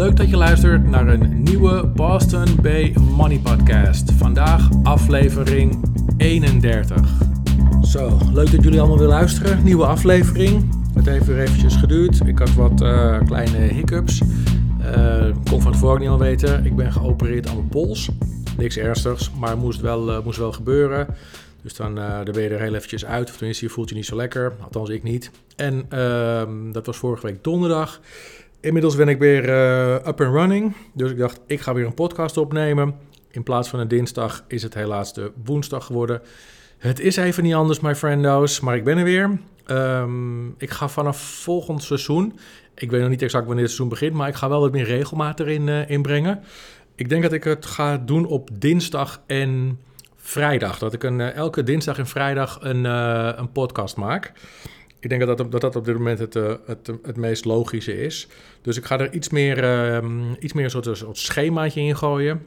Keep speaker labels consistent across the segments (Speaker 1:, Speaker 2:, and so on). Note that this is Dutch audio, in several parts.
Speaker 1: Leuk dat je luistert naar een nieuwe Boston Bay Money Podcast. Vandaag aflevering 31. Zo, leuk dat jullie allemaal weer luisteren. Nieuwe aflevering. Het heeft weer eventjes geduurd. Ik had wat uh, kleine hiccups. Uh, kon van tevoren niet al weten. Ik ben geopereerd aan mijn pols. Niks ernstigs, maar moest wel, uh, moest wel gebeuren. Dus dan, uh, dan ben je er heel eventjes uit. Of tenminste, je voelt je niet zo lekker. Althans, ik niet. En uh, dat was vorige week donderdag. Inmiddels ben ik weer uh, up and running. Dus ik dacht, ik ga weer een podcast opnemen. In plaats van een dinsdag is het helaas de woensdag geworden. Het is even niet anders, my friendos. Maar ik ben er weer. Um, ik ga vanaf volgend seizoen... Ik weet nog niet exact wanneer het seizoen begint... maar ik ga wel wat meer regelmaat erin uh, inbrengen. Ik denk dat ik het ga doen op dinsdag en vrijdag. Dat ik een, uh, elke dinsdag en vrijdag een, een podcast maak. Ik denk dat dat, dat, op dit moment het, uh, het, het meest logische is. Dus ik ga er iets meer, ehm, iets meer een soort, een schemaatje in gooien.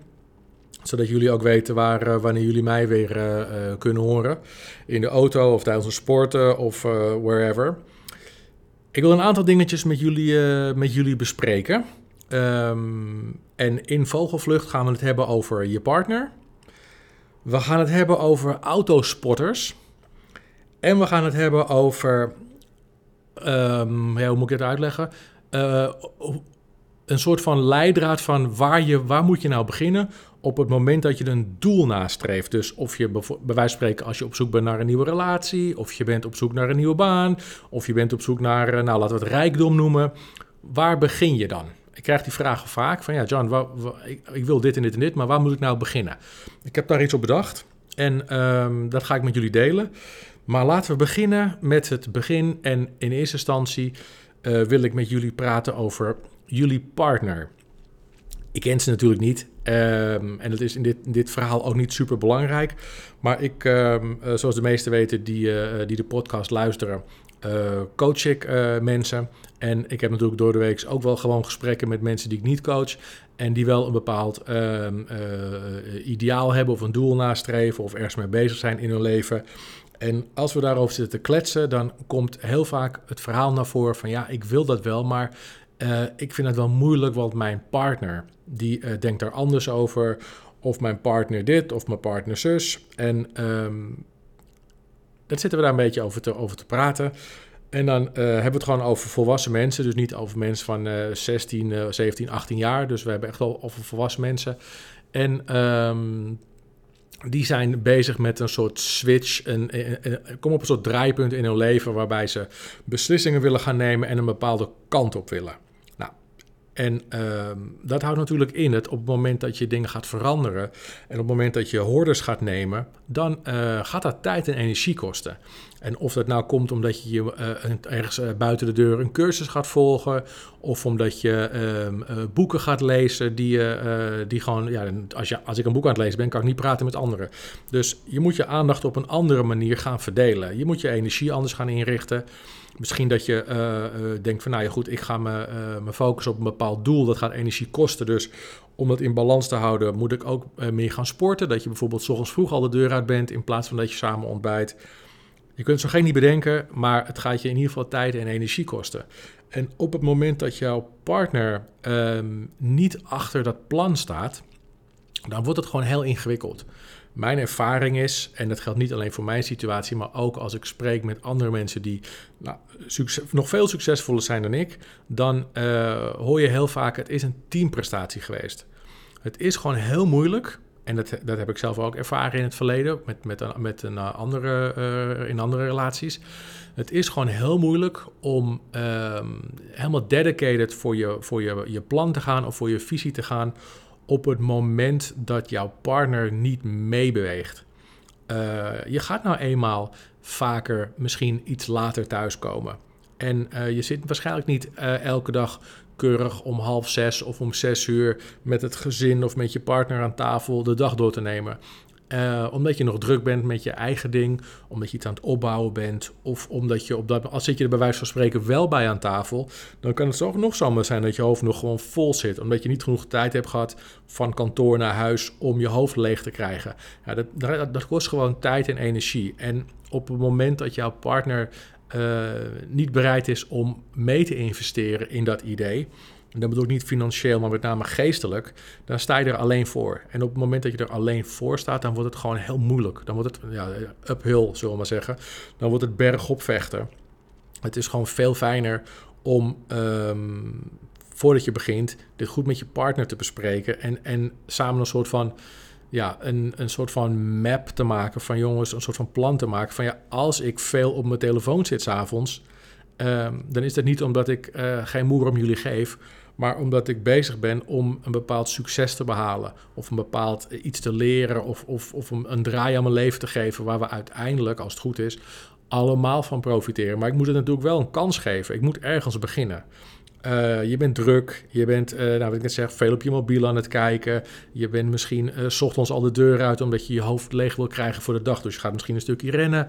Speaker 1: Zodat jullie ook weten waar, wanneer jullie mij weer kunnen horen. In de auto of tijdens een sporten of wherever. Ik wil een aantal dingetjes met jullie, met jullie bespreken. Um, en in Vogelvlucht gaan we het hebben over je partner. We gaan het hebben over autosporters. En we gaan het hebben over. Um, ja, hoe moet ik het uitleggen? Uh, een soort van leidraad van waar, je, waar moet je nou beginnen op het moment dat je een doel nastreeft. Dus of je bij wijze van spreken als je op zoek bent naar een nieuwe relatie, of je bent op zoek naar een nieuwe baan, of je bent op zoek naar, nou laten we het rijkdom noemen. Waar begin je dan? Ik krijg die vragen vaak van ja, John, ik, wil dit en dit en dit, maar waar moet ik nou beginnen? Ik heb daar iets op bedacht en um, dat ga ik met jullie delen. Maar laten we beginnen met het begin. En in eerste instantie uh, wil ik met jullie praten over jullie partner. Ik ken ze natuurlijk niet. Um, en dat is in dit, dit verhaal ook niet super belangrijk. Maar ik, um, uh, zoals de meesten weten die, uh, die de podcast luisteren, coach ik mensen. En ik heb natuurlijk door de week ook wel gewoon gesprekken met mensen die ik niet coach. En die wel een bepaald uh, ideaal hebben of een doel nastreven of ergens mee bezig zijn in hun leven. En als we daarover zitten te kletsen, dan komt heel vaak het verhaal naar voren van ja, ik wil dat wel, maar ik vind het wel moeilijk, want mijn partner die denkt daar anders over. Of mijn partner dit, of mijn partner zus. En um, dat zitten we daar een beetje over te, over te praten. En dan uh, hebben we het gewoon over volwassen mensen. Dus niet over mensen van uh, 16, uh, 17, 18 jaar. Dus we hebben echt wel over volwassen mensen. En um, die zijn bezig met een soort switch. Een, kom op een soort draaipunt in hun leven. waarbij ze beslissingen willen gaan nemen. en een bepaalde kant op willen. En um, dat houdt natuurlijk in dat op het moment dat je dingen gaat veranderen. en op het moment dat je hordes gaat nemen. dan uh, gaat dat tijd en energie kosten. En of dat nou komt omdat je uh, ergens uh, buiten de deur een cursus gaat volgen. Of omdat je uh, boeken gaat lezen die, die gewoon. Ja, als, je, als ik een boek aan het lezen ben, kan ik niet praten met anderen. Dus je moet je aandacht op een andere manier gaan verdelen. Je moet je energie anders gaan inrichten. Misschien dat je denkt van nou ja goed, ik ga me, me focussen op een bepaald doel. Dat gaat energie kosten. Dus om dat in balans te houden, moet ik ook meer gaan sporten. Dat je bijvoorbeeld s ochtends vroeg al de deur uit bent in plaats van dat je samen ontbijt. Je kunt zo geen niet bedenken, maar het gaat je in ieder geval tijd en energie kosten. En op het moment dat jouw partner um, niet achter dat plan staat, dan wordt het gewoon heel ingewikkeld. Mijn ervaring is, en dat geldt niet alleen voor mijn situatie, maar ook als ik spreek met andere mensen die nou, nog veel succesvoller zijn dan ik, dan uh, hoor je heel vaak: het is een teamprestatie geweest. Het is gewoon heel moeilijk en dat, dat heb ik zelf ook ervaren in het verleden met, met, met een andere, uh, in andere relaties. Het is gewoon heel moeilijk om um, helemaal dedicated voor, je, voor je, je plan te gaan of voor je visie te gaan op het moment dat jouw partner niet meebeweegt. Uh, je gaat nou eenmaal vaker misschien iets later thuiskomen. En uh, je zit waarschijnlijk niet uh, elke dag keurig om half zes of om zes uur met het gezin of met je partner aan tafel de dag door te nemen. Uh, omdat je nog druk bent met je eigen ding, omdat je iets aan het opbouwen bent, of omdat je op dat als zit je er bij wijze van spreken wel bij aan tafel, dan kan het zo nog zomaar zijn dat je hoofd nog gewoon vol zit, omdat je niet genoeg tijd hebt gehad van kantoor naar huis om je hoofd leeg te krijgen. Ja, dat, dat, kost gewoon tijd en energie. En op het moment dat jouw partner uh, niet bereid is om mee te investeren in dat idee, en dat bedoel ik niet financieel, maar met name geestelijk, dan sta je er alleen voor. En op het moment dat je er alleen voor staat, dan wordt het gewoon heel moeilijk. Dan wordt het ja, uphill, zullen we maar zeggen. Dan wordt het bergop vechten. Het is gewoon veel fijner om ehm, voordat je begint, dit goed met je partner te bespreken en, en samen een soort van ja, een, een soort van map te maken van jongens, een soort van plan te maken van ja, als ik veel op mijn telefoon zit s'avonds, um, dan is dat niet omdat ik uh, geen moer om jullie geef, maar omdat ik bezig ben om een bepaald succes te behalen of een bepaald iets te leren of, of, of een, een draai aan mijn leven te geven waar we uiteindelijk, als het goed is, allemaal van profiteren. Maar ik moet het natuurlijk wel een kans geven. Ik moet ergens beginnen. Uh, je bent druk, je bent, uh, nou wat ik net zeg, veel op je mobiel aan het kijken. Je bent misschien uh, s ochtends al de deur uit omdat je je hoofd leeg wil krijgen voor de dag. Dus je gaat misschien een stukje rennen.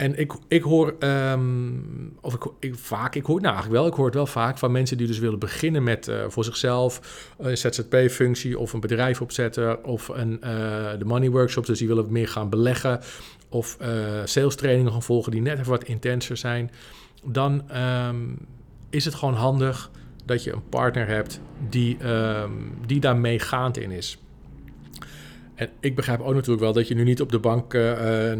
Speaker 1: En ik, ik hoor, um, of ik, ik, vaak, ik hoor nou eigenlijk wel, ik hoor het wel vaak van mensen die dus willen beginnen met voor zichzelf een ZZP-functie of een bedrijf opzetten of een, de money workshops, dus die willen meer gaan beleggen of sales trainingen gaan volgen die net even wat intenser zijn. Dan um, is het gewoon handig dat je een partner hebt die, um, die daar meegaand in is. En ik begrijp ook natuurlijk wel dat je nu niet op de bank uh,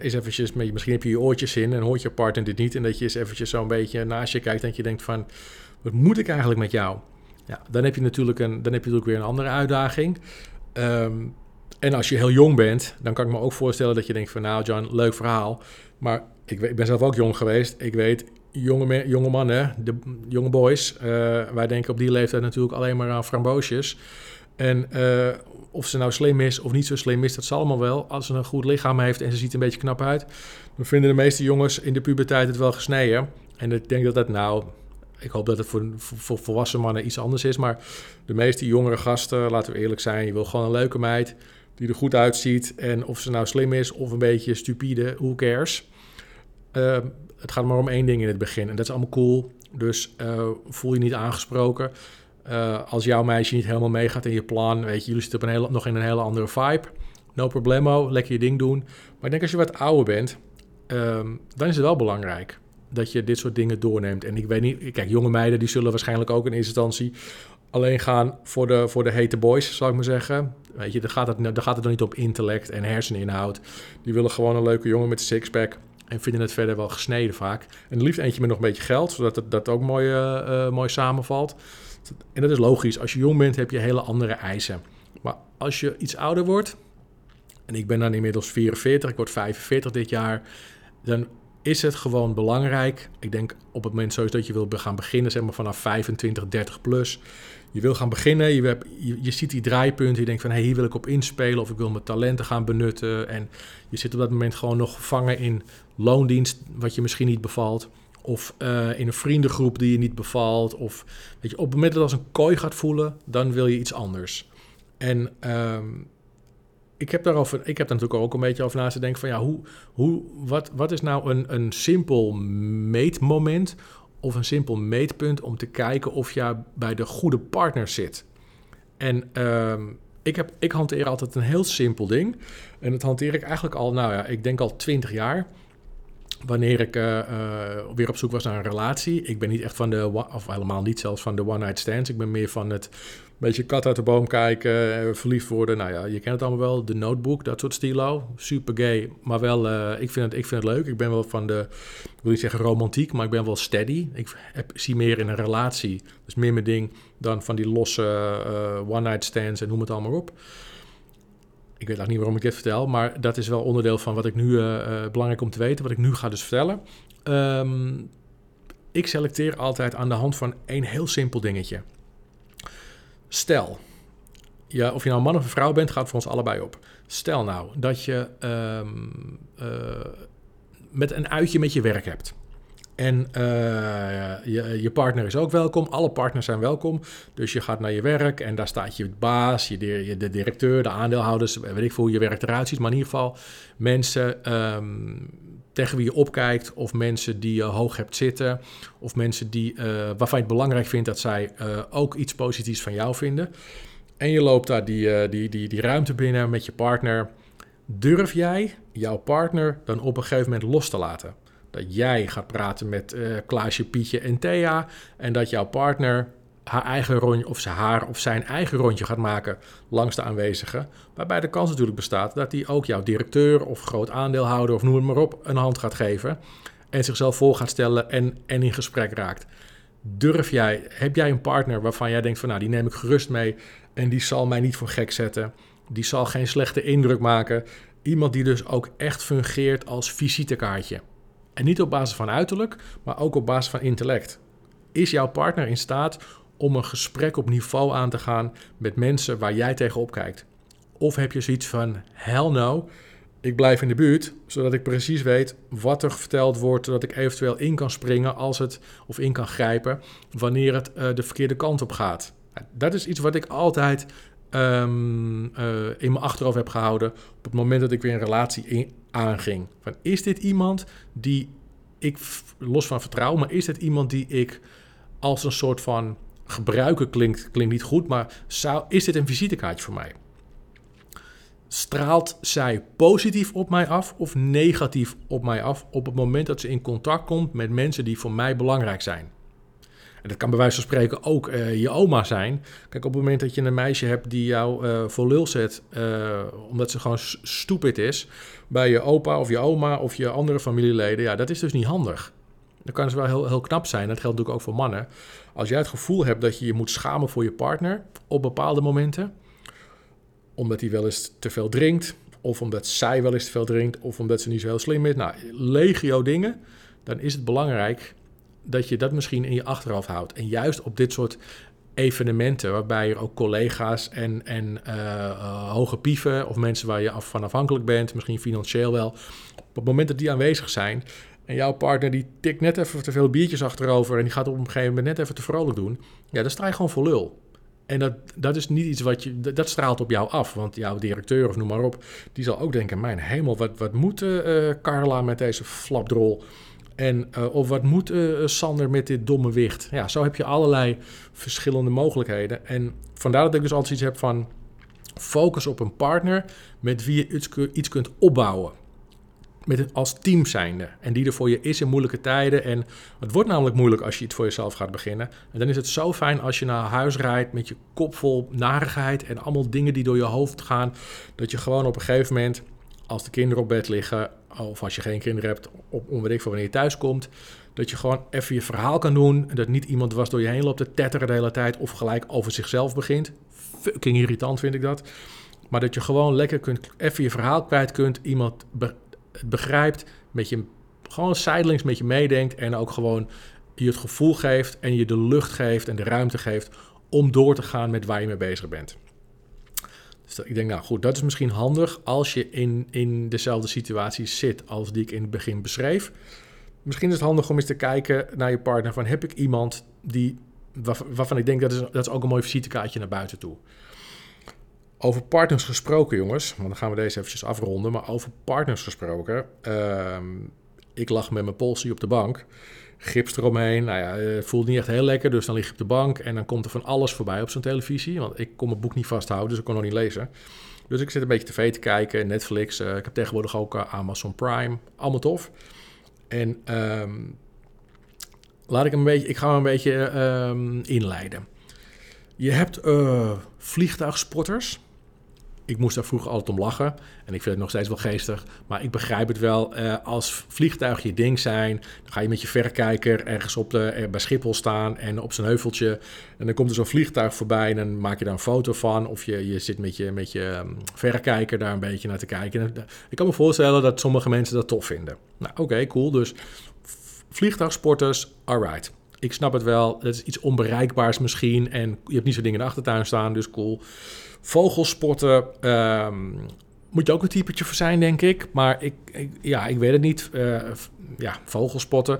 Speaker 1: is eventjes, misschien heb je je oortjes in en hoort je partner dit niet. En dat je eens eventjes zo'n beetje naast je kijkt en je denkt van, wat moet ik eigenlijk met jou? Ja, dan heb je natuurlijk, een, dan heb je natuurlijk weer een andere uitdaging. Um, en als je heel jong bent, dan kan ik me ook voorstellen dat je denkt van, nou John, leuk verhaal. Maar ik, ik ben zelf ook jong geweest. Ik weet, jonge, jonge mannen, de jonge boys, uh, wij denken op die leeftijd natuurlijk alleen maar aan framboosjes. En of ze nou slim is of niet zo slim is, dat zal allemaal wel. Als ze een goed lichaam heeft en ze ziet een beetje knap uit, dan vinden de meeste jongens in de puberteit het wel gesneden. En ik denk dat dat nou, ik hoop dat het voor, volwassen mannen iets anders is, maar de meeste jongere gasten, laten we eerlijk zijn, je wil gewoon een leuke meid die er goed uitziet. En of ze nou slim is of een beetje stupide, who cares. Uh, het gaat maar om één ding in het begin. En dat is allemaal cool. Dus uh, voel je niet aangesproken. Uh, als jouw meisje niet helemaal meegaat in je plan, weet je, jullie zitten op een hele, nog in een hele andere vibe. No problemo, lekker je ding doen. Maar ik denk als je wat ouder bent, um, dan is het wel belangrijk dat je dit soort dingen doorneemt. En ik weet niet, kijk, jonge meiden die zullen waarschijnlijk ook in eerste instantie alleen gaan voor de, voor de hete boys, zal ik maar zeggen. Weet je, dan gaat, het, dan gaat het dan niet op intellect en herseninhoud. Die willen gewoon een leuke jongen met een sixpack en vinden het verder wel gesneden vaak. En liefst eentje met nog een beetje geld, zodat het dat ook mooi, uh, mooi samenvalt. En dat is logisch. Als je jong bent, heb je hele andere eisen. Maar als je iets ouder wordt, en ik ben dan inmiddels 44, ik word 45 dit jaar, dan is het gewoon belangrijk. Ik denk op het moment sowieso dat je wil gaan beginnen, zeg maar vanaf 25, 30 plus. Je wil gaan beginnen, je, hebt, je, ziet die draaipunten, je denkt van hey, hier wil ik op inspelen of ik wil mijn talenten gaan benutten. En je zit op dat moment gewoon nog gevangen in loondienst, wat je misschien niet bevalt. Of uh, in een vriendengroep die je niet bevalt. Of weet je, op het moment dat het als een kooi gaat voelen, dan wil je iets anders. En um, ik heb daarover, ik heb daar natuurlijk ook een beetje over na te denken van ja, hoe, hoe, wat, wat is nou een, een simpel meetmoment of een simpel meetpunt om te kijken of je bij de goede partner zit? En um, ik, heb, ik hanteer altijd een heel simpel ding. En dat hanteer ik eigenlijk al, nou ja, ik denk al twintig jaar wanneer ik uh, uh, weer op zoek was naar een relatie. Ik ben niet echt van de, of helemaal niet zelfs van de one-night stands. Ik ben meer van het beetje kat uit de boom kijken, eh, verliefd worden. Nou ja, je kent het allemaal wel. De Notebook, dat soort stilo. Super gay, maar wel, ik, vind het, ik vind het leuk. Ik ben wel van de, ik wil niet zeggen romantiek, maar ik ben wel steady. Ik heb, zie meer in een relatie, dus meer mijn ding, dan van die losse one-night stands en noem het allemaal op. Ik weet eigenlijk niet waarom ik dit vertel, maar dat is wel onderdeel van wat ik nu belangrijk om te weten, wat ik nu ga dus vertellen. Um, ik selecteer altijd aan de hand van één heel simpel dingetje. Stel, ja, of je nou een man of een vrouw bent, gaat voor ons allebei op. Stel nou dat je um, uh, met een uitje met je werk hebt. En uh, je, je, partner is ook welkom. Alle partners zijn welkom. Dus je gaat naar je werk en daar staat je baas, je, de, de directeur, de aandeelhouders. Weet ik veel hoe je werk eruit. Maar in ieder geval mensen um, tegen wie je opkijkt, of mensen die je hoog hebt zitten, of mensen die, uh, waarvan je het belangrijk vindt dat zij uh, ook iets positiefs van jou vinden. En je loopt daar die, die, die, die ruimte binnen met je partner. Durf jij jouw partner dan op een gegeven moment los te laten? Dat jij gaat praten met Klaasje, Pietje en Thea en dat jouw partner haar eigen rondje, of ze haar of zijn eigen rondje gaat maken langs de aanwezigen. Waarbij de kans natuurlijk bestaat dat hij ook jouw directeur of groot aandeelhouder of noem het maar op een hand gaat geven. En zichzelf voor gaat stellen en, en in gesprek raakt. Durf jij, heb jij een partner waarvan jij denkt van nou die neem ik gerust mee en die zal mij niet voor gek zetten. Die zal geen slechte indruk maken. Iemand die dus ook echt fungeert als visitekaartje. En niet op basis van uiterlijk, maar ook op basis van intellect. Is jouw partner in staat om een gesprek op niveau aan te gaan met mensen waar jij tegenop kijkt? Of heb je zoiets van, hell no, ik blijf in de buurt, zodat ik precies weet wat er verteld wordt, zodat ik eventueel in kan springen als het, of in kan grijpen, wanneer het uh, de verkeerde kant op gaat. Dat is iets wat ik altijd um, uh, in mijn achterhoofd heb gehouden op het moment dat ik weer een relatie in, aanging. Van, is dit iemand die ik, los van vertrouwen, maar is dit iemand die ik als een soort van gebruiken klinkt, klinkt niet goed, maar is dit een visitekaartje voor mij? Straalt zij positief op mij af of negatief op mij af op het moment dat ze in contact komt met mensen die voor mij belangrijk zijn? En dat kan bij wijze van spreken ook uh, je oma zijn. Kijk, op het moment dat je een meisje hebt die jou uh, voor lul zet, uh, omdat ze gewoon stupid is, bij je opa of je oma of je andere familieleden, ja, dat is dus niet handig. Dan kan het wel heel, heel knap zijn. Dat geldt natuurlijk ook voor mannen. Als jij het gevoel hebt dat je je moet schamen voor je partner op bepaalde momenten, omdat hij wel eens te veel drinkt, of omdat zij wel eens te veel drinkt, of omdat ze niet zo heel slim is, nou, legio dingen, dan is het belangrijk dat je dat misschien in je achterhoofd houdt. En juist op dit soort evenementen, waarbij er ook collega's en, en uh, hoge pieven of mensen waar je af, van afhankelijk bent, misschien financieel wel, op het moment dat die aanwezig zijn en jouw partner die tikt net even te veel biertjes achterover en die gaat op een gegeven moment net even te vrolijk doen, ja, dan sta je gewoon voor lul. En dat, dat is niet iets wat je, dat straalt op jou af. Want jouw directeur of noem maar op, die zal ook denken: Mijn hemel, wat, wat moet uh, Carla met deze flapdrol? En, uh, of wat moet uh, Sander met dit domme wicht? Ja, zo heb je allerlei verschillende mogelijkheden. En vandaar dat ik dus altijd iets heb van focus op een partner met wie je iets, iets kunt opbouwen. Met als team zijnde. En die er voor je is in moeilijke tijden. En het wordt namelijk moeilijk als je iets voor jezelf gaat beginnen. En dan is het zo fijn als je naar huis rijdt met je kop vol narigheid en allemaal dingen die door je hoofd gaan. Dat je gewoon op een gegeven moment, als de kinderen op bed liggen, of als je geen kinderen hebt, op onweer ik wanneer je thuis komt, dat je gewoon even je verhaal kan doen. En dat niet iemand was door je heen loopt te tetteren de hele tijd of gelijk over zichzelf begint. Fucking irritant vind ik dat. Maar dat je gewoon lekker kunt, even je verhaal kwijt kunt. Iemand begrijpt, met je, gewoon zijdelings met je meedenkt. En ook gewoon je het gevoel geeft en je de lucht geeft en de ruimte geeft om door te gaan met waar je mee bezig bent. Ik denk, nou goed, dat is misschien handig als je in, in dezelfde situatie zit als die ik in het begin beschreef. Misschien is het handig om eens te kijken naar je partner van heb ik iemand die, waarvan ik denk dat is, dat is ook een mooi visitekaartje naar buiten toe. Over partners gesproken, jongens, want dan gaan we deze eventjes afronden. Maar over partners gesproken, uh, ik lag met mijn polsie op de bank gips eromheen. Nou ja, het voelt niet echt heel lekker, dus dan lig je op de bank en dan komt er van alles voorbij op zo'n televisie. Want ik kon mijn boek niet vasthouden, dus ik kon nog niet lezen. Dus ik zit een beetje tv te kijken, Netflix. Uh, ik heb tegenwoordig ook uh, Amazon Prime. Allemaal tof. En um, laat ik een beetje, ik ga hem een beetje um, inleiden. Je hebt uh, vliegtuigsporters ik moest daar vroeger altijd om lachen. En ik vind het nog steeds wel geestig. Maar ik begrijp het wel. Uh, als vliegtuig je ding zijn, dan ga je met je verrekijker ergens op de, er bij Schiphol staan en op zijn heuveltje. En dan komt er zo'n vliegtuig voorbij en dan maak je daar een foto van. Of je, je zit met je, met je um, verrekijker daar een beetje naar te kijken. En, ik kan me voorstellen dat sommige mensen dat tof vinden. Nou, oké, cool. Dus vliegtuigsporters, alright. Ik snap het wel. Het is iets onbereikbaars misschien. En je hebt niet zo dingen in de achtertuin staan, dus cool. Vogelsporten um, moet je ook een typetje voor zijn, denk ik. Maar ik, ja, ik weet het niet. Uh, ja, vogelspotten.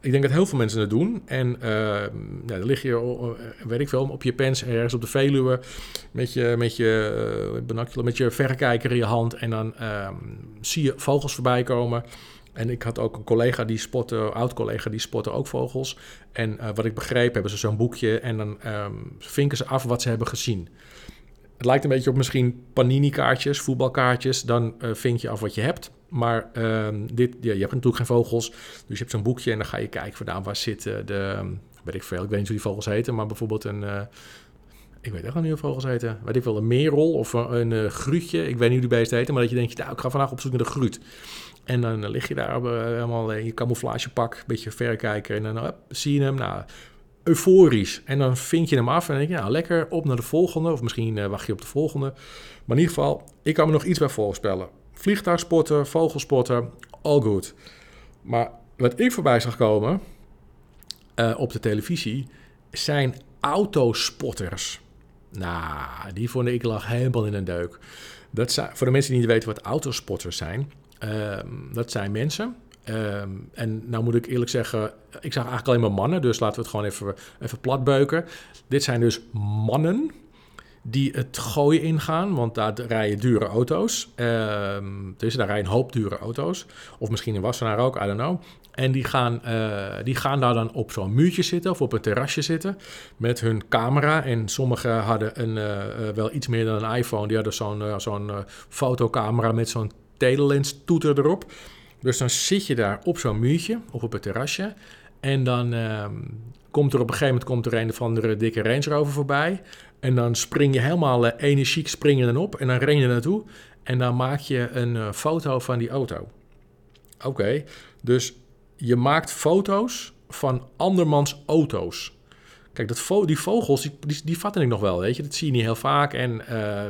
Speaker 1: Ik denk dat heel veel mensen het doen. En dan lig je, eh, weet ik veel, op je pens ergens op de Veluwe... met je, met je, uh, met je verrekijker in je hand... en dan uh, zie je vogels voorbij komen... En ik had ook een collega die spotte, oud-collega die spotte ook vogels. En uh, wat ik begreep, hebben ze zo'n boekje en dan um, vinken ze af wat ze hebben gezien. Het lijkt een beetje op misschien panini-kaartjes, voetbalkaartjes. Dan uh, vink je af wat je hebt. Maar uh, dit, ja, je hebt natuurlijk geen vogels. Dus je hebt zo'n boekje en dan ga je kijken vandaan waar zitten de, weet ik veel, ik weet niet hoe die vogels heten, maar bijvoorbeeld een, ik weet echt niet hoe vogels heten, weet ik wel, een merel of een, een gruutje, ik weet niet hoe die beesten heten, maar dat je denkt, nou, ik ga vandaag op zoek naar de gruut. En dan lig je daar helemaal in je camouflagepak, een beetje verrekijken en dan zie je hem, nou, euforisch. En dan vind je hem af en denk je, nou lekker, op naar de volgende. Of misschien wacht je op de volgende. Maar in ieder geval, ik kan me nog iets bij voorspellen. Vliegtuigspotten, vogelspotten, all good. Maar wat ik voorbij zag komen op de televisie zijn autospotters. Nou, die vond ik lag helemaal in een deuk. Dat voor de mensen die niet weten wat autospotters zijn, uh, dat zijn mensen. Uh, en nou moet ik eerlijk zeggen, ik zag eigenlijk alleen maar mannen, dus laten we het gewoon even, even platbeuken. Dit zijn dus mannen die het gooien ingaan, want daar rijden dure auto's. Uh, dus daar rijden een hoop dure auto's. Of misschien in Wassenaar ook, I don't know. En die gaan, uh, die gaan daar dan op zo'n muurtje zitten of op een terrasje zitten met hun camera. En sommigen hadden een, uh, wel iets meer dan een iPhone. Die hadden zo'n zo'n fotocamera met zo'n telelens toeter erop. Dus dan zit je daar op zo'n muurtje of op het terrasje. En dan ehm, komt er op een gegeven moment komt er een of andere dikke Range Rover voorbij. En dan spring je helemaal uh, energiek springen op en dan ren je naartoe. En dan maak je een uh, foto van die auto. Oké, dus je maakt foto's van andermans auto's. Kijk, dat die vogels, die, die, vatten ik nog wel, weet je. Dat zie je niet heel vaak. En uh,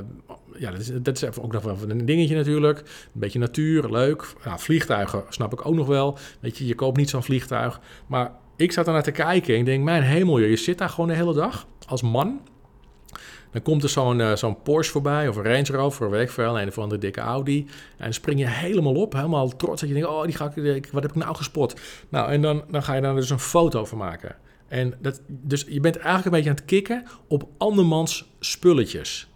Speaker 1: ja, dat is, dat is ook nog wel een dingetje natuurlijk. Een beetje natuur, leuk. Vliegtuigen snap ik ook nog wel. Weet je, je koopt niet zo'n vliegtuig. Maar ik zat naar te kijken en ik denk, mijn hemel, je zit daar gewoon de hele dag als man dan komt er zo'n uh, zo'n Porsche voorbij of een Range Rover, weet ik veel, een of andere dikke Audi. En spring je helemaal op, helemaal trots dat je denkt, oh, die ga ik, wat heb ik nou gespot? Nou, en dan, dan ga je daar dus een foto van maken. En dat, dus je bent eigenlijk een beetje aan het kicken op andermans spulletjes.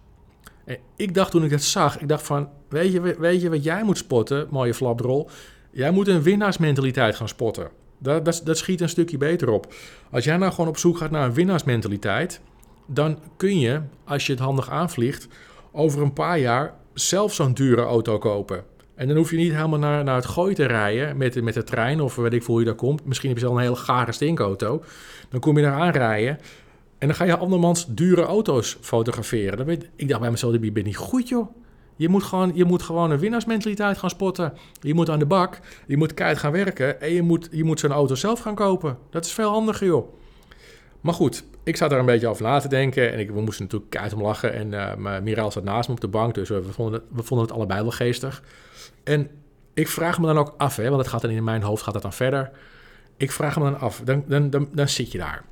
Speaker 1: Ik dacht toen ik dat zag, ik dacht van, weet je, weet je wat jij moet spotten, mooie flapdrol? Jij moet een winnaarsmentaliteit gaan spotten. Dat, dat, dat schiet een stukje beter op. Als jij nou gewoon op zoek gaat naar een winnaarsmentaliteit dan kun je, als je het handig aanvliegt, over een paar jaar zelf zo'n dure auto kopen. En dan hoef je niet helemaal naar, naar het gooi te rijden met, met de trein of weet ik veel hoe je daar komt. Misschien heb je zelf een hele gare stinkauto. Dan kom je daar aanrijden en dan ga je andermans dure auto's fotograferen. Dan weet, ik dacht bij mezelf, je bent niet goed joh. Je moet, gewoon, je moet gewoon een winnaarsmentaliteit gaan spotten. Je moet aan de bak, je moet keihard gaan werken en je moet, je moet zo'n auto zelf gaan kopen. Dat is veel handiger joh. Maar goed, ik zat daar een beetje over na te denken. En ik, we moesten natuurlijk keihard om lachen. En uh, Miraal zat naast me op de bank. Dus we vonden, we vonden het allebei wel geestig. En ik vraag me dan ook af, hè, want het gaat dan in mijn hoofd gaat het dan verder. Ik vraag me dan af, dan, dan, dan, dan zit je daar.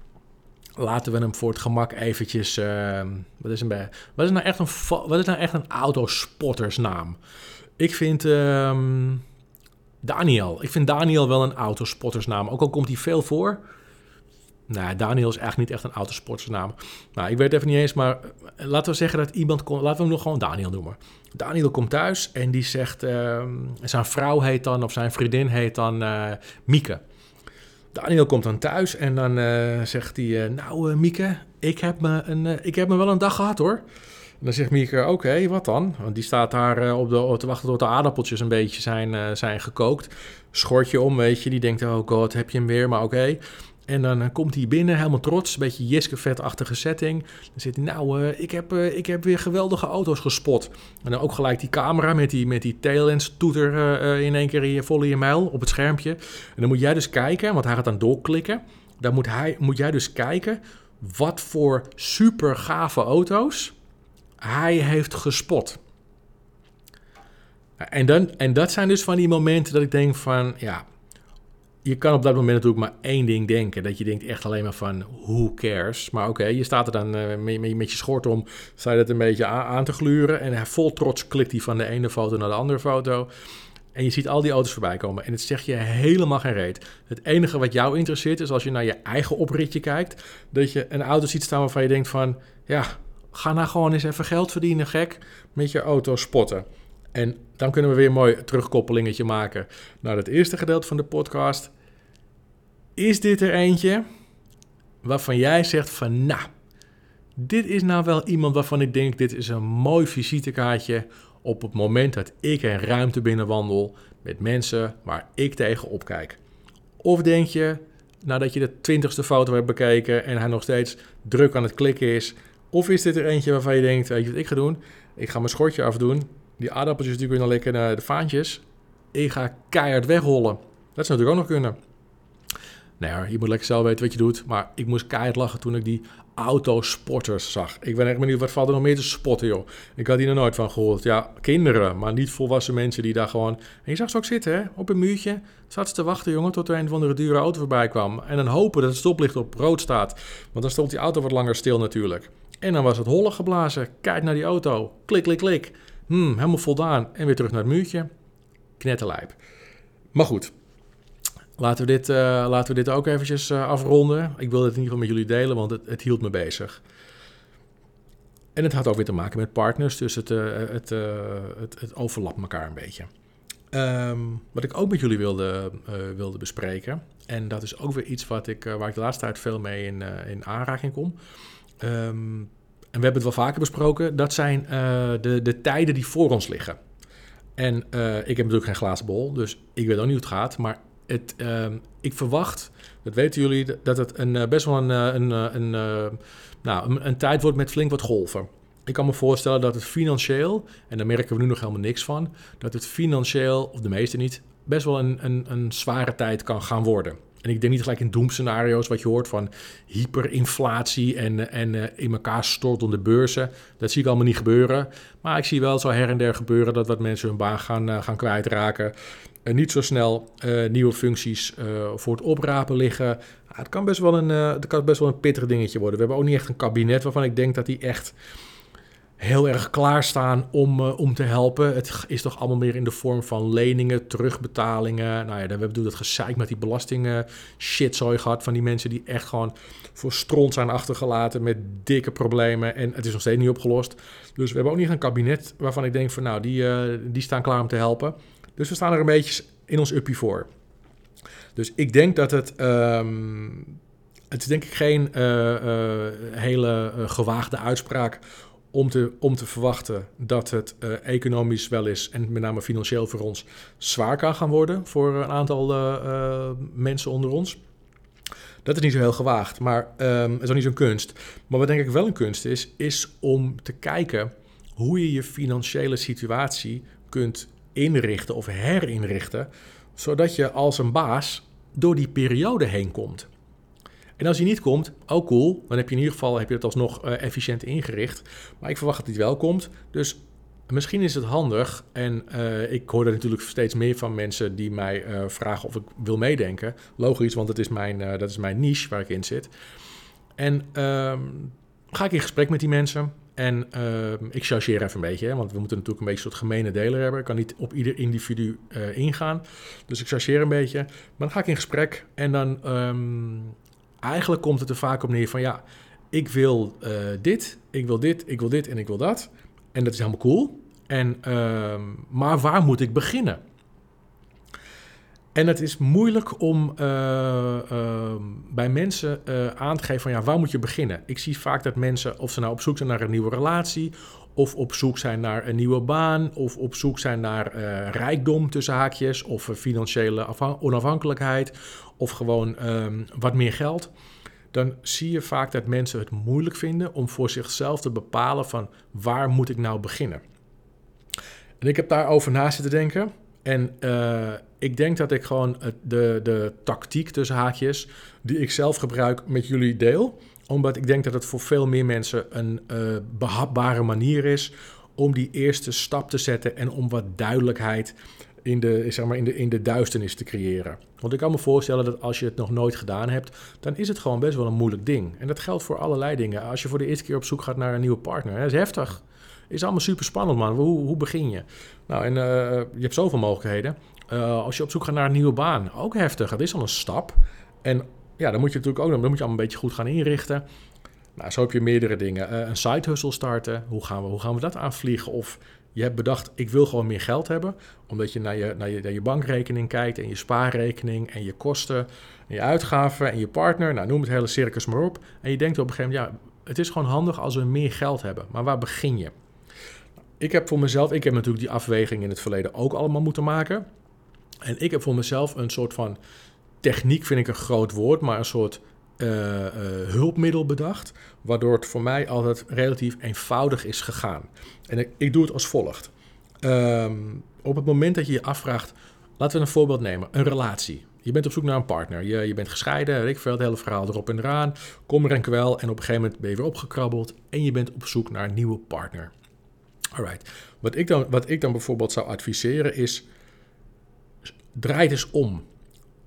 Speaker 1: Laten we hem voor het gemak eventjes... Uh, wat, is een, wat, is nou echt een, wat is nou echt een autospottersnaam? Ik vind... Um, Daniel. Ik vind Daniel wel een autospottersnaam. Ook al komt hij veel voor... Nou, Daniel is eigenlijk niet echt een autosportsnaam. Nou, ik weet even niet eens, maar eh, laten we zeggen dat iemand komt. Laten we hem nog gewoon Daniel noemen. Daniel komt thuis en die zegt. Uh, zijn vrouw heet dan, of zijn vriendin heet dan uh, Mieke. Daniel komt dan thuis en dan uh, zegt hij: Nou, Mieke, ik heb, me een, ik heb me wel een dag gehad hoor. En dan zegt Mieke: Oké, wat dan? Want die staat daar op, de, te wachten tot de aardappeltjes een beetje zijn, zijn gekookt. Schortje om, weet je. Die denkt: Oh god, heb je hem weer? Maar oké. En dan eh, komt hij binnen, helemaal trots, een beetje Jiske-vet-achtige setting. Dan zit hij, nou, uh, ik, heb, uh, ik heb weer geweldige auto's gespot. En dan ook gelijk die camera met die, met die taillens-toeter uh, in één keer in vol in je mijl op het schermpje. En dan moet jij dus kijken, want hij gaat dan doorklikken. Dan moet, hij, moet jij dus kijken wat voor super gave auto's hij heeft gespot. En, dan, en dat zijn dus van die momenten dat ik denk van, ja, je kan op dat moment natuurlijk maar één ding denken. Dat je denkt echt alleen maar van, who cares? Maar oké, je staat er dan uh, met, met, je schort om, sta dat een beetje aan, te gluren. En vol trots klikt hij van de ene foto naar de andere foto. En je ziet al die auto's voorbij komen. En het zegt je helemaal geen reet. Het enige wat jou interesseert is als je naar je eigen opritje kijkt. Dat je een auto ziet staan waarvan je denkt van... Ja, ga nou gewoon eens even geld verdienen, gek. Met je auto spotten. En dan kunnen we weer een mooi terugkoppelingetje maken naar het eerste gedeelte van de podcast. Is dit er eentje waarvan jij zegt van nou, dit is nou wel iemand waarvan ik denk dit is een mooi visitekaartje op het moment dat ik een ruimte binnenwandel met mensen waar ik tegen opkijk. Of denk je, nadat je de twintigste foto hebt bekeken en hij nog steeds druk aan het klikken is? Of is dit er eentje waarvan je denkt, weet je wat ik ga doen? Ik ga mijn schortje afdoen. Die aardappeltjes die kunnen lekker naar de vaantjes. Ik ga keihard wegrollen. Dat zou natuurlijk ook nog kunnen. Nou ja, je moet lekker zelf weten wat je doet. Maar ik moest keihard lachen toen ik die autosporters zag. Ik ben echt benieuwd, wat valt er nog meer te spotten, joh? Ik had hier nog nooit van gehoord. Ja, kinderen, maar niet volwassen mensen die daar gewoon... En je zag ze ook zitten, hè? Op een muurtje. Zat ze te wachten, jongen, tot er een van de dure auto voorbij kwam. En dan hopen dat het stoplicht op rood staat. Want dan stond die auto wat langer stil natuurlijk. En dan was het holle geblazen. Kijk naar die auto. Klik, klik, klik. Hmm, helemaal voldaan. En weer terug naar het muurtje. Knetterlijp. Maar goed, Laten we dit, uh, laten we dit ook eventjes uh, afronden. Ik wil het in ieder geval met jullie delen, want het, het, hield me bezig. En het had ook weer te maken met partners, dus het, uh, het, het, het, overlapt elkaar een beetje. Um, wat ik ook met jullie wilde, wilde bespreken, en dat is ook weer iets wat ik, waar ik de laatste tijd veel mee in, in aanraking kom. Um, en we hebben het wel vaker besproken, dat zijn de, de tijden die voor ons liggen. En ik heb natuurlijk geen glazen bol, dus ik weet ook niet hoe het gaat. Maar het, ehm, ik verwacht, dat weten jullie, dat het een, eh, best wel een, eh, een, eh, een, nou, een, tijd wordt met flink wat golven. Ik kan me voorstellen dat het financieel, en daar merken we nu nog helemaal niks van, dat het financieel, of de meeste niet, best wel een, een, een zware tijd kan gaan worden. En ik denk niet gelijk in doemscenario's wat je hoort van hyperinflatie en, en in elkaar stortende beurzen. Dat zie ik allemaal niet gebeuren. Maar ik zie wel zo her en der gebeuren dat wat mensen hun baan gaan, gaan kwijtraken. Uh, niet zo snel nieuwe functies voor het oprapen liggen. Ah, het, kan best wel een, het kan best wel een pittig dingetje worden. We hebben ook niet echt een kabinet waarvan ik denk dat die echt heel erg klaarstaan om, om te helpen. Het is toch allemaal meer in de vorm van leningen, terugbetalingen. Nou ja, we hebben dat gezeik met die belastingen shitzooi gehad van die mensen die echt gewoon voor stront zijn achtergelaten met dikke problemen. En het is nog steeds niet opgelost. Dus we hebben ook niet een kabinet waarvan ik denk van nou, die, die staan klaar om te helpen. Dus we staan er een beetje in ons uppie voor. Dus ik denk dat het. Um, het is denk ik geen uh, hele gewaagde uitspraak om te, om te verwachten dat het economisch wel is en met name financieel voor ons zwaar kan gaan worden voor een aantal mensen onder ons. Dat is niet zo heel gewaagd, maar um, het is ook niet zo'n kunst. Maar wat denk ik wel een kunst is, is om te kijken hoe je je financiële situatie kunt inrichten of herinrichten, zodat je als een baas door die periode heen komt. En als hij niet komt, ook cool, dan heb je in ieder geval heb je het alsnog uh, efficiënt ingericht. Maar ik verwacht dat hij wel komt. Dus misschien is het handig, en uh, ik hoor er natuurlijk steeds meer van mensen die mij uh, vragen of ik wil meedenken. Logisch, want het is mijn, dat is mijn niche waar ik in zit. En ehm, ga ik in gesprek met die mensen. En uh, ik chargeer even een beetje, hè, want we moeten natuurlijk een beetje een soort gemene deler hebben. Ik kan niet op ieder individu ingaan. Dus ik chargeer een beetje. Maar dan ga ik in gesprek en dan um, eigenlijk komt het er vaak op neer van ja, ik wil uh, dit, ik wil dit, ik wil dit en ik wil dat. En dat is helemaal cool. En, uh, maar waar moet ik beginnen? En het is moeilijk om uh, uh, bij mensen uh, aan te geven van ja, waar moet je beginnen? Ik zie vaak dat mensen, of ze nou op zoek zijn naar een nieuwe relatie, of op zoek zijn naar een nieuwe baan, of op zoek zijn naar rijkdom tussen haakjes, of financiële onafhankelijkheid, of gewoon ehm, wat meer geld. Dan zie je vaak dat mensen het moeilijk vinden om voor zichzelf te bepalen van waar moet ik nou beginnen. En ik heb daarover na zitten denken. En uh, ik denk dat ik gewoon de, de tactiek tussen haakjes, die ik zelf gebruik, met jullie deel. Omdat ik denk dat het voor veel meer mensen een uh, behapbare manier is om die eerste stap te zetten en om wat duidelijkheid in de, zeg maar, in, de, in de duisternis te creëren. Want ik kan me voorstellen dat als je het nog nooit gedaan hebt, dan is het gewoon best wel een moeilijk ding. En dat geldt voor allerlei dingen. Als je voor de eerste keer op zoek gaat naar een nieuwe partner, dat is heftig. Is allemaal super spannend, man. Hoe, hoe begin je? Nou, en uh, je hebt zoveel mogelijkheden. Uh, als je op zoek gaat naar een nieuwe baan, ook heftig. Dat is al een stap. En ja, dan moet je natuurlijk ook dan moet je allemaal een beetje goed gaan inrichten. Nou, zo heb je meerdere dingen. Uh, een side hustle starten. Hoe gaan, we, hoe gaan we dat aanvliegen? Of je hebt bedacht, ik wil gewoon meer geld hebben. Omdat je naar je, naar je, naar je bankrekening kijkt en je spaarrekening en je kosten en je uitgaven en je partner. Nou, noem het hele circus maar op. En je denkt op een gegeven moment, ja, het is gewoon handig als we meer geld hebben. Maar waar begin je? Ik heb voor mezelf, ik heb natuurlijk die afweging in het verleden ook allemaal moeten maken. En ik heb voor mezelf een soort van techniek vind ik een groot woord, maar een soort uh, hulpmiddel bedacht, waardoor het voor mij altijd relatief eenvoudig is gegaan. En ik, ik doe het als volgt. Ehm, op het moment dat je je afvraagt, laten we een voorbeeld nemen, een relatie. Je bent op zoek naar een partner. Je, je bent gescheiden, ik veel, het hele verhaal erop en eraan. Kom er en kwel en op een gegeven moment ben je weer opgekrabbeld en je bent op zoek naar een nieuwe partner. Alright. Wat ik dan, wat ik dan bijvoorbeeld zou adviseren is, draai eens om.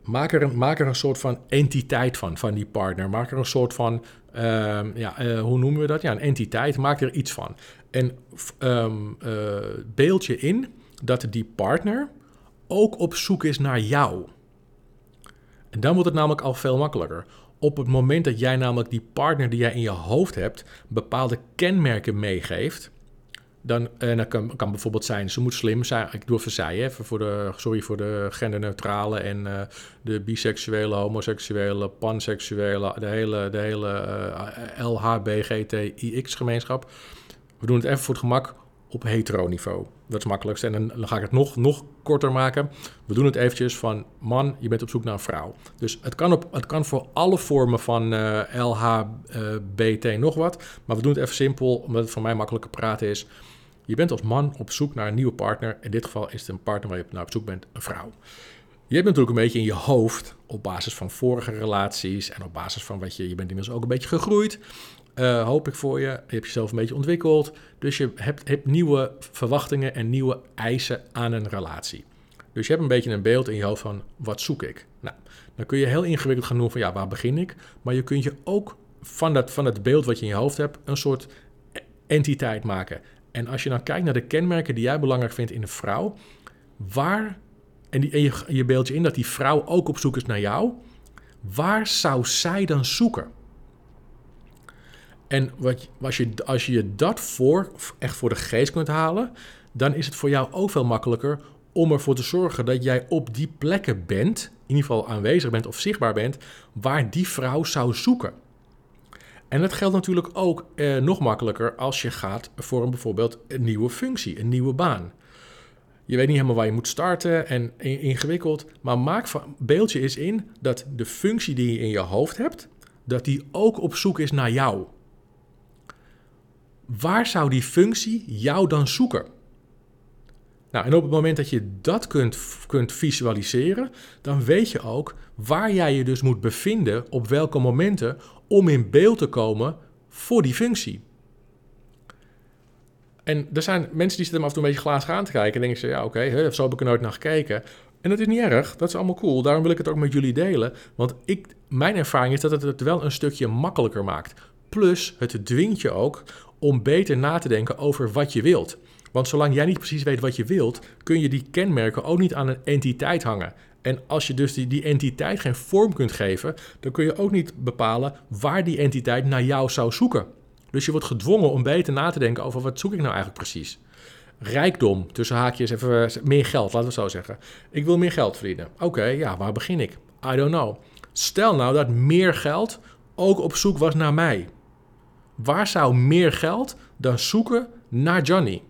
Speaker 1: Maak er, een, maak er een soort van entiteit van, van die partner. Maak er een soort van, ehm, ja, eh, hoe noemen we dat? Ja, een entiteit. Maak er iets van. En um, beeld je in dat die partner ook op zoek is naar jou. En dan wordt het namelijk al veel makkelijker. Op het moment dat jij namelijk die partner die jij in je hoofd hebt bepaalde kenmerken meegeeft, dan, en dat kan, bijvoorbeeld zijn, ze moet slim zijn. Ik doe even zij, voor de, sorry voor de genderneutrale en uh, de biseksuele, homoseksuele, panseksuele, de hele, de hele uh, LHBGTIX-gemeenschap. We doen het even voor het gemak op hetero-niveau. Dat is het makkelijkste. En dan, ga ik het nog, nog korter maken. We doen het eventjes van man, je bent op zoek naar een vrouw. Dus het kan, op, het kan voor alle vormen van uh, LHBT nog wat. Maar we doen het even simpel, omdat het voor mij makkelijker praten is. Je bent als man op zoek naar een nieuwe partner. In dit geval is het een partner waar je naar op zoek bent, een vrouw. Je hebt natuurlijk een beetje in je hoofd, op basis van vorige relaties en op basis van wat je, je bent inmiddels ook een beetje gegroeid. Uh, hoop ik voor je. Je hebt jezelf een beetje ontwikkeld. Dus je hebt, hebt nieuwe verwachtingen en nieuwe eisen aan een relatie. Dus je hebt een beetje een beeld in je hoofd van wat zoek ik. Nou, dan kun je heel ingewikkeld gaan noemen van ja, waar begin ik? Maar je kunt je ook van dat, van het beeld wat je in je hoofd hebt een soort entiteit maken. En als je dan kijkt naar de kenmerken die jij belangrijk vindt in een vrouw, waar, en, die, je, je beeld je in dat die vrouw ook op zoek is naar jou, waar zou zij dan zoeken? En wat, als, je, als je dat voor, echt voor de geest kunt halen, dan is het voor jou ook veel makkelijker om ervoor te zorgen dat jij op die plekken bent, in ieder geval aanwezig bent of zichtbaar bent, waar die vrouw zou zoeken. En dat geldt natuurlijk ook eh, nog makkelijker als je gaat voor een, bijvoorbeeld een nieuwe functie, een nieuwe baan. Je weet niet helemaal waar je moet starten en ingewikkeld, maar maak van, beeld je eens in dat de functie die je in je hoofd hebt, dat die ook op zoek is naar jou waar zou die functie jou dan zoeken? Nou, en op het moment dat je dat kunt, kunt visualiseren, dan weet je ook waar jij je dus moet bevinden op welke momenten om in beeld te komen voor die functie. En er zijn mensen die zitten hem af en toe een beetje glaas aan te kijken en denken ze, ja oké, okay, zo heb ik er nooit naar gekeken. En dat is niet erg, dat is allemaal cool. Daarom wil ik het ook met jullie delen. Want ik, mijn ervaring is dat het het wel een stukje makkelijker maakt. Plus, het dwingt je ook om beter na te denken over wat je wilt. Want zolang jij niet precies weet wat je wilt, kun je die kenmerken ook niet aan een entiteit hangen. En als je dus die, die entiteit geen vorm kunt geven, dan kun je ook niet bepalen waar die entiteit naar jou zou zoeken. Dus je wordt gedwongen om beter na te denken over wat zoek ik nou eigenlijk precies. Rijkdom, tussen haakjes even meer geld, laten we zo zeggen. Ik wil meer geld verdienen. Oké, ja, waar begin ik? I don't know. Stel nou dat meer geld ook op zoek was naar mij waar zou meer geld dan zoeken naar Johnny?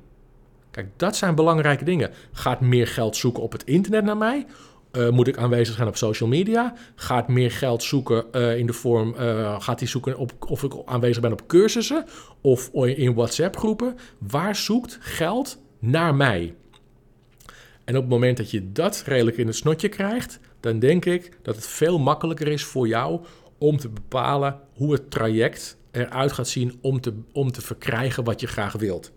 Speaker 1: Kijk, dat zijn belangrijke dingen. Gaat meer geld zoeken op het internet naar mij? Uh, moet ik aanwezig zijn op social media? Gaat meer geld zoeken uh, in de vorm, uh, gaat hij zoeken op, of ik aanwezig ben op cursussen of in WhatsApp groepen? Waar zoekt geld naar mij? En op het moment dat je dat redelijk in het snotje krijgt, dan denk ik dat het veel makkelijker is voor jou om te bepalen hoe het traject eruit gaat zien om te, om te verkrijgen wat je graag wilt.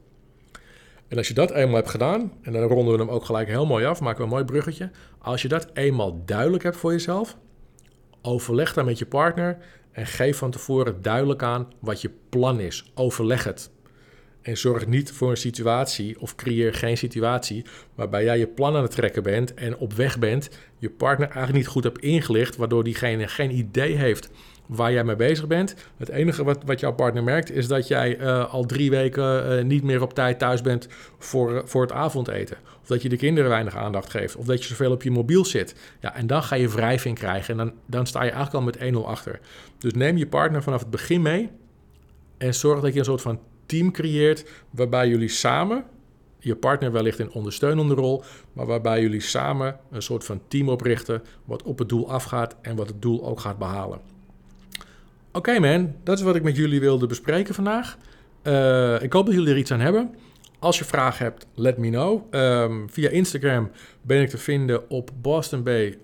Speaker 1: En als je dat eenmaal hebt gedaan, en dan ronden we hem ook gelijk heel mooi af, maken we een mooi bruggetje. Als je dat eenmaal duidelijk hebt voor jezelf, overleg dan met je partner en geef van tevoren duidelijk aan wat je plan is. Overleg het. En zorg niet voor een situatie of creëer geen situatie waarbij jij je plan aan het trekken bent en op weg bent, je partner eigenlijk niet goed hebt ingelicht, waardoor diegene geen idee heeft waar jij mee bezig bent. Het enige wat, wat jouw partner merkt is dat jij uh, al drie weken uh, niet meer op tijd thuis bent voor, uh, voor het avondeten. Of dat je de kinderen weinig aandacht geeft. Of dat je zoveel op je mobiel zit. Ja, en dan ga je wrijving krijgen. En dan, dan sta je eigenlijk al met 1-0 achter. Dus neem je partner vanaf het begin mee. En zorg dat je een soort van team creëert waarbij jullie samen je partner wellicht in ondersteunende rol, maar waarbij jullie samen een soort van team oprichten wat op het doel afgaat en wat het doel ook gaat behalen. Oké man, dat is wat ik met jullie wilde bespreken vandaag. Uh, ik hoop dat jullie er iets aan hebben. Als je vragen hebt, let me know. Um, via Instagram ben ik te vinden op Boston Bay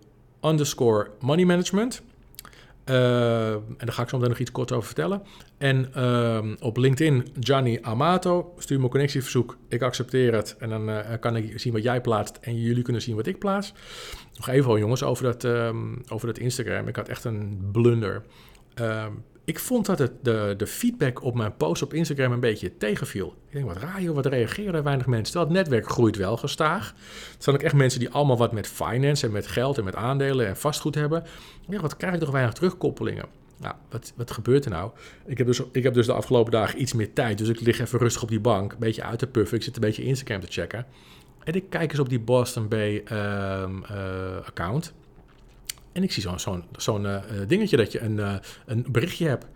Speaker 1: underscore money management. Uh, en daar ga ik zo meteen nog iets kort over vertellen. En uh, op LinkedIn, Gianni Amato. Stuur me een connectieverzoek. Ik accepteer het. En dan uh, kan ik zien wat jij plaatst. En jullie kunnen zien wat ik plaats. Nog even, jongens, over dat, um, over dat Instagram. Ik had echt een blunder. Um, ik vond dat het de, de feedback op mijn post op Instagram een beetje tegenviel. Ik denk, wat raar joh, wat reageren weinig mensen. Terwijl het netwerk groeit wel gestaag. Het zijn ook echt mensen die allemaal wat met finance en met geld en met aandelen en vastgoed hebben. Ja, wat krijg ik toch weinig terugkoppelingen? Nou, wat, wat gebeurt er nou? Ik heb, dus, ik heb dus de afgelopen dagen iets meer tijd. Dus ik lig even rustig op die bank, een beetje uit te puffen. Ik zit een beetje Instagram te checken. En ik kijk eens op die Boston Bay um, uh, account. En ik zie zo'n zo'n uh, dingetje dat je een, uh, een berichtje hebt.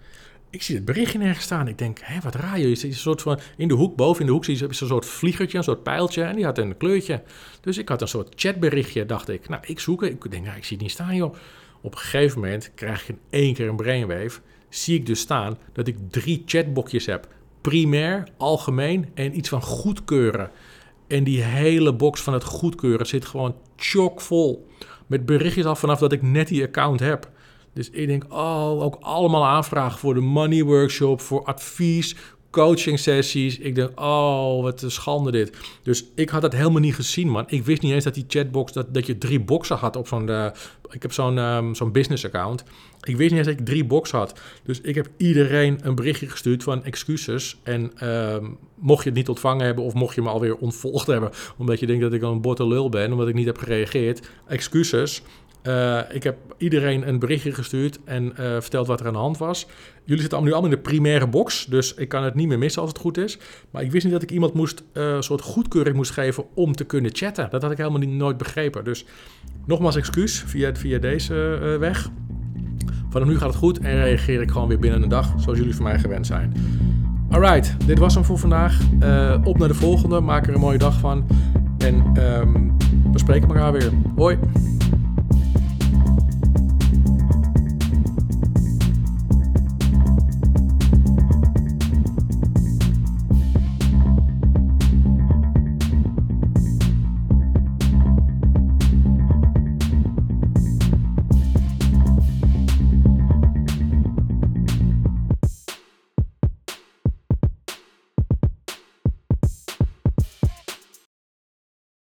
Speaker 1: Ik zie het berichtje nergens staan. Ik denk, hé, wat raar. Je ziet een soort van, in de hoek, boven in de hoek, zie je zo'n soort vliegertje, een soort pijltje. En die had een kleurtje. Dus ik had een soort chatberichtje, dacht ik. Nou, ik zoek. Ik denk, nou, ik zie het niet staan, joh. Op een gegeven moment krijg ik in één keer een brainwave. Zie ik dus staan dat ik drie chatbokjes heb. Primair, algemeen en iets van goedkeuren. En die hele box van het goedkeuren zit gewoon chockvol met berichtjes af vanaf dat ik net die account heb. Dus ik denk, oh, ook allemaal aanvragen voor de money workshop, voor advies, coaching sessies. Ik denk, oh, wat een schande dit. Dus ik had dat helemaal niet gezien, man. Ik wist niet eens dat die chatbox, dat, dat je drie boxen had op zo'n... Uh, ik heb zo'n um, zo'n business account. Ik wist niet eens dat ik drie boxen had. Dus ik heb iedereen een berichtje gestuurd van excuses. En um, mocht je het niet ontvangen hebben of mocht je me alweer ontvolgd hebben... omdat je denkt dat ik een botte lul ben, omdat ik niet heb gereageerd... excuses. Uh, ik heb iedereen een berichtje gestuurd en uh, verteld wat er aan de hand was. Jullie zitten nu allemaal in de primaire box, dus ik kan het niet meer missen als het goed is. Maar ik wist niet dat ik iemand moest, uh, soort goedkeuring moest geven om te kunnen chatten. Dat had ik helemaal niet, nooit begrepen. Dus nogmaals excuus via, via deze weg. Vanaf nu gaat het goed en reageer ik gewoon weer binnen een dag, zoals jullie van mij gewend zijn. Alright, dit was hem voor vandaag. op naar de volgende, maak er een mooie dag van. En um, we spreken elkaar weer. Hoi!